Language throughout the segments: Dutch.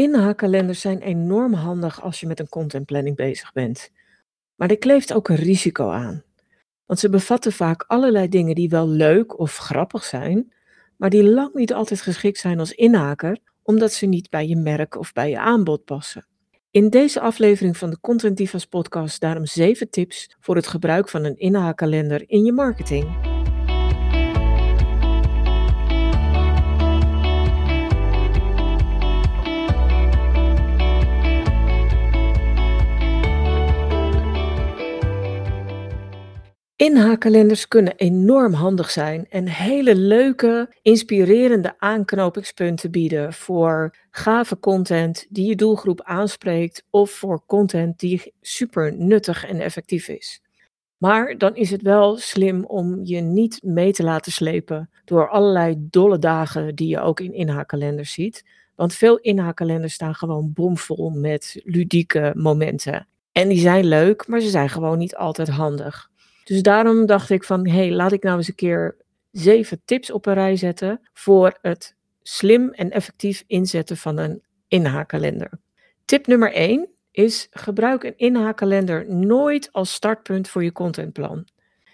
Inhaakkalenders zijn enorm handig als je met een contentplanning bezig bent. Maar er kleeft ook een risico aan. Want ze bevatten vaak allerlei dingen die wel leuk of grappig zijn, maar die lang niet altijd geschikt zijn als inhaker, omdat ze niet bij je merk of bij je aanbod passen. In deze aflevering van de Content Divas podcast daarom 7 tips voor het gebruik van een inhaakkalender in je marketing. Inhaakkalenders kunnen enorm handig zijn en hele leuke, inspirerende aanknopingspunten bieden voor gave content die je doelgroep aanspreekt of voor content die super nuttig en effectief is. Maar dan is het wel slim om je niet mee te laten slepen door allerlei dolle dagen die je ook in inhaakkalenders ziet. Want veel inhaakkalenders staan gewoon bomvol met ludieke momenten. En die zijn leuk, maar ze zijn gewoon niet altijd handig. Dus daarom dacht ik van, hé, hey, laat ik nou eens een keer zeven tips op een rij zetten voor het slim en effectief inzetten van een inhaakkalender. Tip nummer 1 is gebruik een inhaakkalender nooit als startpunt voor je contentplan.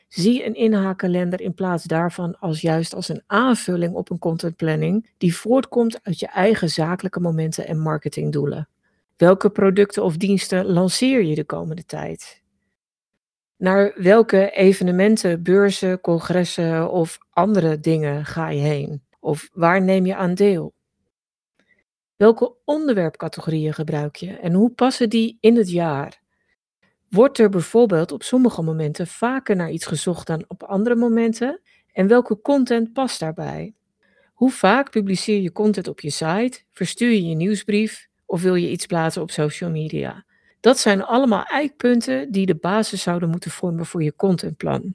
Zie een inhaakkalender in plaats daarvan als juist als een aanvulling op een contentplanning die voortkomt uit je eigen zakelijke momenten en marketingdoelen. Welke producten of diensten lanceer je de komende tijd? Naar welke evenementen, beurzen, congressen of andere dingen ga je heen? Of waar neem je aan deel? Welke onderwerpcategorieën gebruik je en hoe passen die in het jaar? Wordt er bijvoorbeeld op sommige momenten vaker naar iets gezocht dan op andere momenten? En welke content past daarbij? Hoe vaak publiceer je content op je site? Verstuur je je nieuwsbrief? Of wil je iets plaatsen op social media? Dat zijn allemaal eikpunten die de basis zouden moeten vormen voor je contentplan.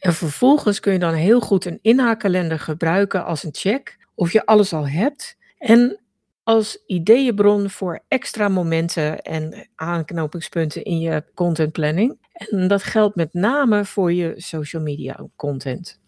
En vervolgens kun je dan heel goed een inhaakkalender gebruiken als een check of je alles al hebt en als ideeënbron voor extra momenten en aanknopingspunten in je contentplanning. En dat geldt met name voor je social media content.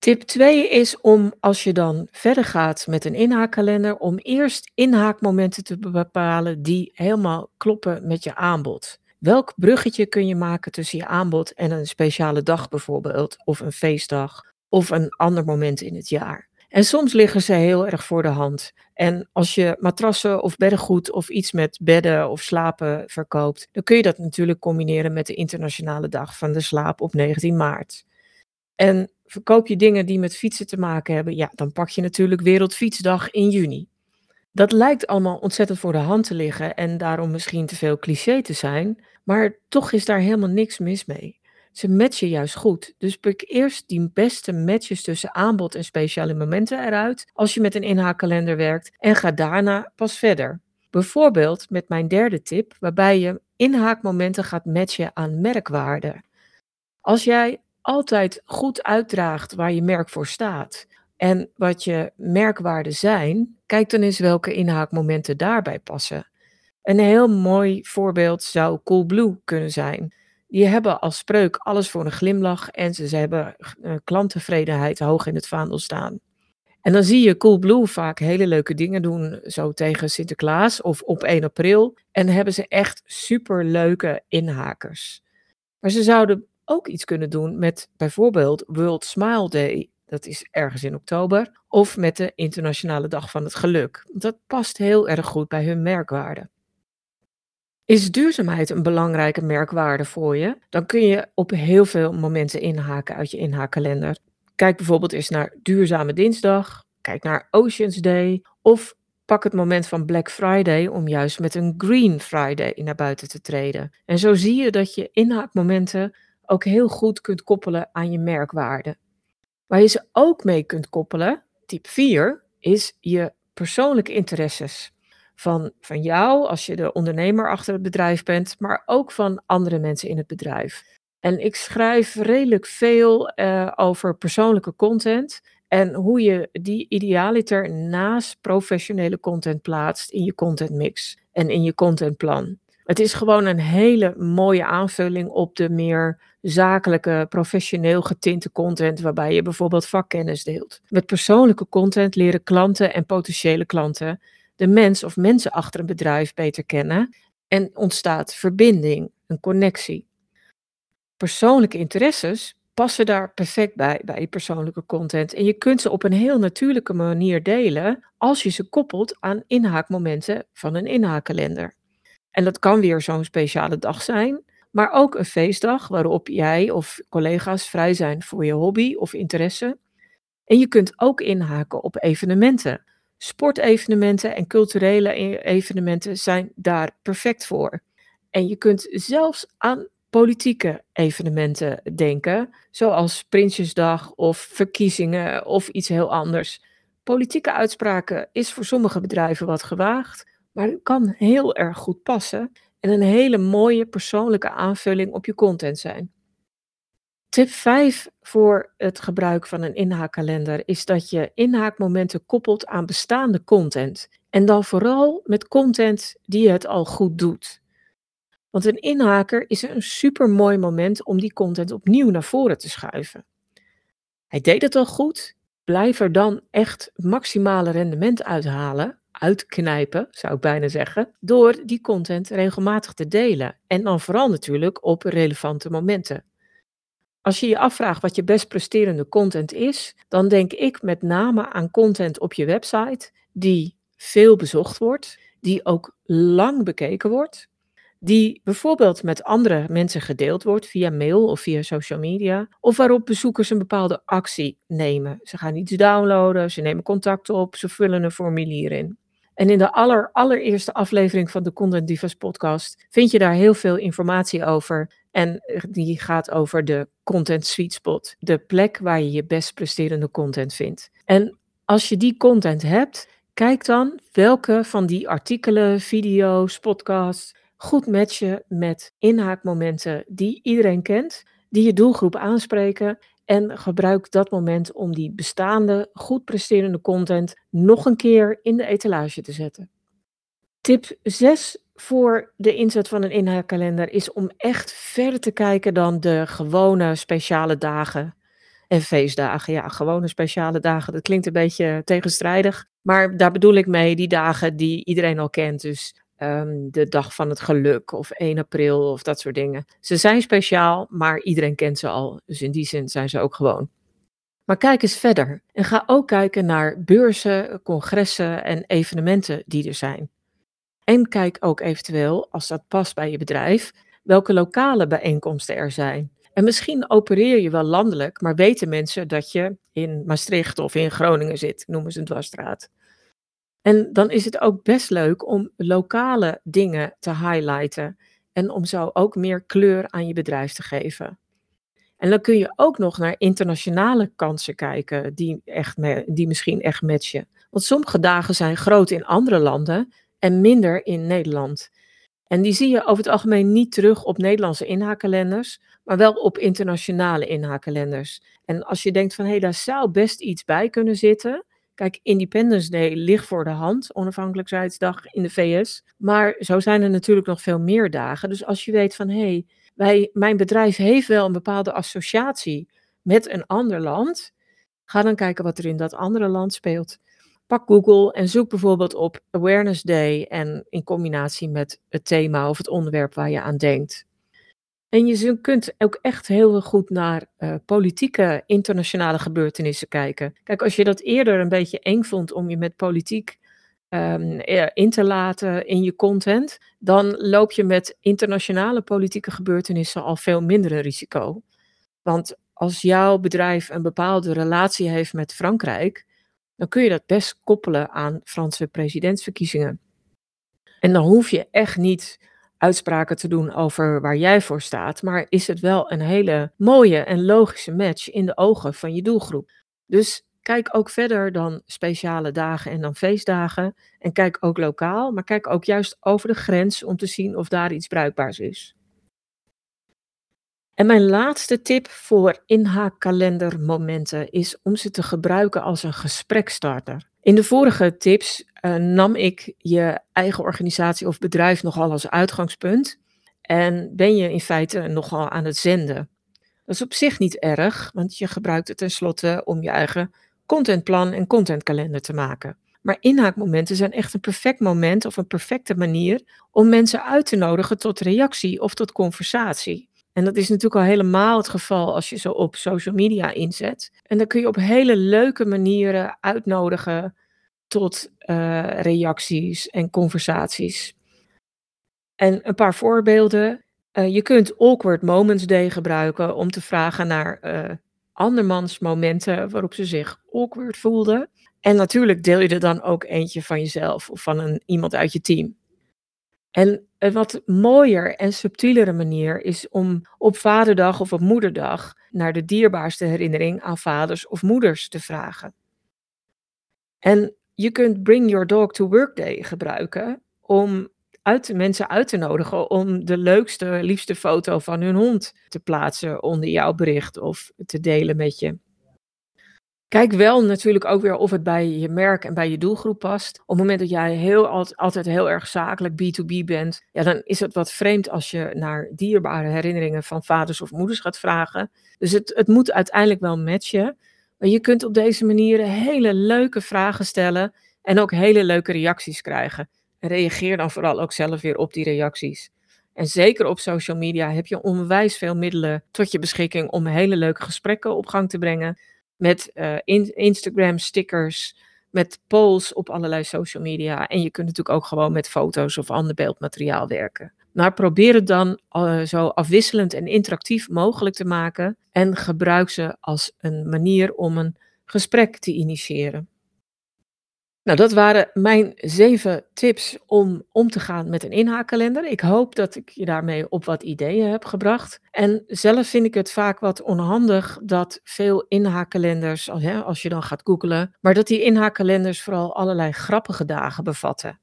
Tip 2 is om, als je dan verder gaat met een inhaakkalender, om eerst inhaakmomenten te bepalen die helemaal kloppen met je aanbod. Welk bruggetje kun je maken tussen je aanbod en een speciale dag bijvoorbeeld, of een feestdag, of een ander moment in het jaar? En soms liggen ze heel erg voor de hand. En als je matrassen of beddengoed of iets met bedden of slapen verkoopt, dan kun je dat natuurlijk combineren met de Internationale Dag van de Slaap op 19 maart. En verkoop je dingen die met fietsen te maken hebben, ja, dan pak je natuurlijk Wereldfietsdag in juni. Dat lijkt allemaal ontzettend voor de hand te liggen en daarom misschien te veel cliché te zijn, maar toch is daar helemaal niks mis mee. Ze matchen juist goed. Dus pik eerst die beste matches tussen aanbod en speciale momenten eruit als je met een inhaakkalender werkt en ga daarna pas verder. Bijvoorbeeld met mijn derde tip, waarbij je inhaakmomenten gaat matchen aan merkwaarde. Als jij altijd goed uitdraagt waar je merk voor staat en wat je merkwaarden zijn, kijk dan eens welke inhaakmomenten daarbij passen. Een heel mooi voorbeeld zou Coolblue kunnen zijn. Die hebben als spreuk alles voor een glimlach en ze, hebben uh, klanttevredenheid hoog in het vaandel staan. En dan zie je Coolblue vaak hele leuke dingen doen, zo tegen Sinterklaas of op 1 april. En hebben ze echt super leuke inhakers. Maar ze zouden ook iets kunnen doen met bijvoorbeeld World Smile Day. Dat is ergens in oktober. Of met de Internationale Dag van het Geluk. Dat past heel erg goed bij hun merkwaarde. Is duurzaamheid een belangrijke merkwaarde voor je? Dan kun je op heel veel momenten inhaken uit je inhaakkalender. Kijk bijvoorbeeld eens naar Duurzame Dinsdag. Kijk naar Oceans Day. Of pak het moment van Black Friday om juist met een Green Friday naar buiten te treden. En zo zie je dat je inhaakmomenten ook heel goed kunt koppelen aan je merkwaarde. Waar je ze ook mee kunt koppelen, tip 4, is je persoonlijke interesses. Van, van jou, als je de ondernemer achter het bedrijf bent, maar ook van andere mensen in het bedrijf. En ik schrijf redelijk veel uh, over persoonlijke content en hoe je die idealiter naast professionele content plaatst in je content mix en in je contentplan. Het is gewoon een hele mooie aanvulling op de meer zakelijke, professioneel getinte content, waarbij je bijvoorbeeld vakkennis deelt. Met persoonlijke content leren klanten en potentiële klanten de mens of mensen achter een bedrijf beter kennen en ontstaat verbinding, een connectie. Persoonlijke interesses passen daar perfect bij, bij je persoonlijke content. En je kunt ze op een heel natuurlijke manier delen als je ze koppelt aan inhaakmomenten van een inhaakkalender. En dat kan weer zo'n speciale dag zijn, maar ook een feestdag waarop jij of collega's vrij zijn voor je hobby of interesse. En je kunt ook inhaken op evenementen. Sportevenementen en culturele e-, evenementen zijn daar perfect voor. En je kunt zelfs aan politieke evenementen denken, zoals Prinsjesdag of verkiezingen of iets heel anders. Politieke uitspraken is voor sommige bedrijven wat gewaagd, maar het kan heel erg goed passen en een hele mooie persoonlijke aanvulling op je content zijn. Tip 5 voor het gebruik van een inhaakkalender is dat je inhaakmomenten koppelt aan bestaande content. En dan vooral met content die het al goed doet. Want een inhaker is een super mooi moment om die content opnieuw naar voren te schuiven. Hij deed het al goed, blijf er dan echt maximale rendement uithalen, uitknijpen zou ik bijna zeggen, door die content regelmatig te delen. En dan vooral natuurlijk op relevante momenten. Als je je afvraagt wat je best presterende content is, dan denk ik met name aan content op je website die veel bezocht wordt, die ook lang bekeken wordt, die bijvoorbeeld met andere mensen gedeeld wordt via mail of via social media, of waarop bezoekers een bepaalde actie nemen. Ze gaan iets downloaden, ze nemen contact op, ze vullen een formulier in. En in de aller, allereerste aflevering van de Content Divas podcast vind je daar heel veel informatie over. En die gaat over de content sweet spot, de plek waar je je best presterende content vindt. En als je die content hebt, kijk dan welke van die artikelen, video's, podcasts goed matchen met inhaakmomenten die iedereen kent, die je doelgroep aanspreken en gebruik dat moment om die bestaande, goed presterende content nog een keer in de etalage te zetten. Tip 6 voor de inzet van een inhaakkalender is om echt verder te kijken dan de gewone speciale dagen en feestdagen. Ja, gewone speciale dagen, dat klinkt een beetje tegenstrijdig. Maar daar bedoel ik mee die dagen die iedereen al kent. Dus Ehm, de dag van het geluk of 1 april of dat soort dingen. Ze zijn speciaal, maar iedereen kent ze al. Dus in die zin zijn ze ook gewoon. Maar kijk eens verder en ga ook kijken naar beurzen, congressen en evenementen die er zijn. En kijk ook eventueel, als dat past bij je bedrijf, welke lokale bijeenkomsten er zijn. En misschien opereer je wel landelijk, maar weten mensen dat je in Maastricht of in Groningen zit, noemen ze een dwarsstraat. En dan is het ook best leuk om lokale dingen te highlighten en om zo ook meer kleur aan je bedrijf te geven. En dan kun je ook nog naar internationale kansen kijken die, echt die misschien echt matchen. Want sommige dagen zijn groot in andere landen en minder in Nederland. En die zie je over het algemeen niet terug op Nederlandse inhaakkalenders, maar wel op internationale inhaakkalenders. En als je denkt van hé, hey, daar zou best iets bij kunnen zitten, Kijk, Independence Day ligt voor de hand, onafhankelijkheidsdag in de VS. Maar zo zijn er natuurlijk nog veel meer dagen. Dus als je weet van hé, hey, mijn bedrijf heeft wel een bepaalde associatie met een ander land, ga dan kijken wat er in dat andere land speelt. Pak Google en zoek bijvoorbeeld op Awareness Day en in combinatie met het thema of het onderwerp waar je aan denkt. En je kunt ook echt heel goed naar uh, politieke internationale gebeurtenissen kijken. Kijk, als je dat eerder een beetje eng vond om je met politiek um, in te laten in je content, dan loop je met internationale politieke gebeurtenissen al veel minder een risico. Want als jouw bedrijf een bepaalde relatie heeft met Frankrijk, dan kun je dat best koppelen aan Franse presidentsverkiezingen. En dan hoef je echt niet uitspraken te doen over waar jij voor staat, maar is het wel een hele mooie en logische match in de ogen van je doelgroep. Dus kijk ook verder dan speciale dagen en dan feestdagen. En kijk ook lokaal, maar kijk ook juist over de grens om te zien of daar iets bruikbaars is. En mijn laatste tip voor inhaakkalendermomenten is om ze te gebruiken als een gesprekstarter. In de vorige tips uh, nam ik je eigen organisatie of bedrijf nogal als uitgangspunt en ben je in feite nogal aan het zenden. Dat is op zich niet erg, want je gebruikt het tenslotte om je eigen contentplan en contentkalender te maken. Maar inhaakmomenten zijn echt een perfect moment of een perfecte manier om mensen uit te nodigen tot reactie of tot conversatie. En dat is natuurlijk al helemaal het geval als je zo op social media inzet. En dan kun je op hele leuke manieren uitnodigen tot uh, reacties en conversaties. En een paar voorbeelden. Uh, je kunt Awkward Moments Day gebruiken om te vragen naar uh, andermans momenten waarop ze zich awkward voelden. En natuurlijk deel je er dan ook eentje van jezelf of van een, iemand uit je team. En een wat mooier en subtielere manier is om op Vaderdag of op Moederdag naar de dierbaarste herinnering aan vaders of moeders te vragen. En je kunt Bring Your Dog to Work Day gebruiken om uit, mensen uit te nodigen om de leukste, liefste foto van hun hond te plaatsen onder jouw bericht of te delen met je. Kijk wel natuurlijk ook weer of het bij je merk en bij je doelgroep past. Op het moment dat jij heel, altijd heel erg zakelijk B2B bent, ja, dan is het wat vreemd als je naar dierbare herinneringen van vaders of moeders gaat vragen. Dus het, het moet uiteindelijk wel matchen. Maar je kunt op deze manier hele leuke vragen stellen en ook hele leuke reacties krijgen. En reageer dan vooral ook zelf weer op die reacties. En zeker op social media heb je onwijs veel middelen tot je beschikking om hele leuke gesprekken op gang te brengen met uh, Instagram stickers, met polls op allerlei social media. En je kunt natuurlijk ook gewoon met foto's of ander beeldmateriaal werken. Maar probeer het dan uh, zo afwisselend en interactief mogelijk te maken en gebruik ze als een manier om een gesprek te initiëren. Nou, dat waren mijn zeven tips om om te gaan met een inhaakkalender. Ik hoop dat ik je daarmee op wat ideeën heb gebracht. En zelf vind ik het vaak wat onhandig dat veel inhaakkalenders, als je dan gaat googlen, maar dat die inhaakkalenders vooral allerlei grappige dagen bevatten.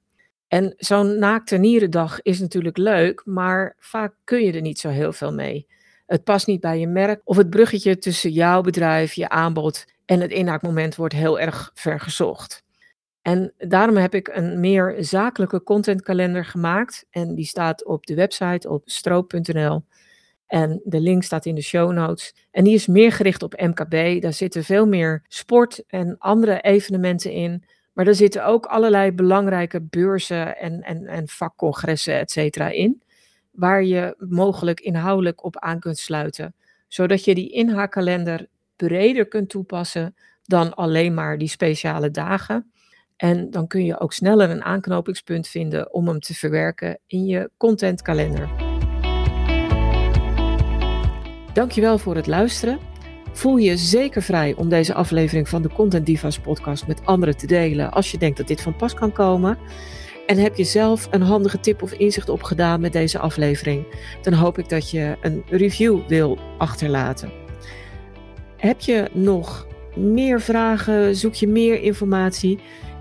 En zo'n naakte nierendag is natuurlijk leuk, maar vaak kun je er niet zo heel veel mee. Het past niet bij je merk of het bruggetje tussen jouw bedrijf, je aanbod en het inhaakmoment wordt heel erg vergezocht. En daarom heb ik een meer zakelijke contentkalender gemaakt. En die staat op de website op stroop.nl. En de link staat in de show notes. En die is meer gericht op MKB. Daar zitten veel meer sport en andere evenementen in. Maar daar zitten ook allerlei belangrijke beurzen en, en, en vakcongressen, et cetera, in. Waar je mogelijk inhoudelijk op aan kunt sluiten. Zodat je die inhaakkalender breder kunt toepassen dan alleen maar die speciale dagen. En dan kun je ook sneller een aanknopingspunt vinden om hem te verwerken in je contentkalender. Dankjewel voor het luisteren. Voel je zeker vrij om deze aflevering van de Content Divas podcast met anderen te delen als je denkt dat dit van pas kan komen. En heb je zelf een handige tip of inzicht opgedaan met deze aflevering, dan hoop ik dat je een review wil achterlaten. Heb je nog meer vragen? Zoek je meer informatie?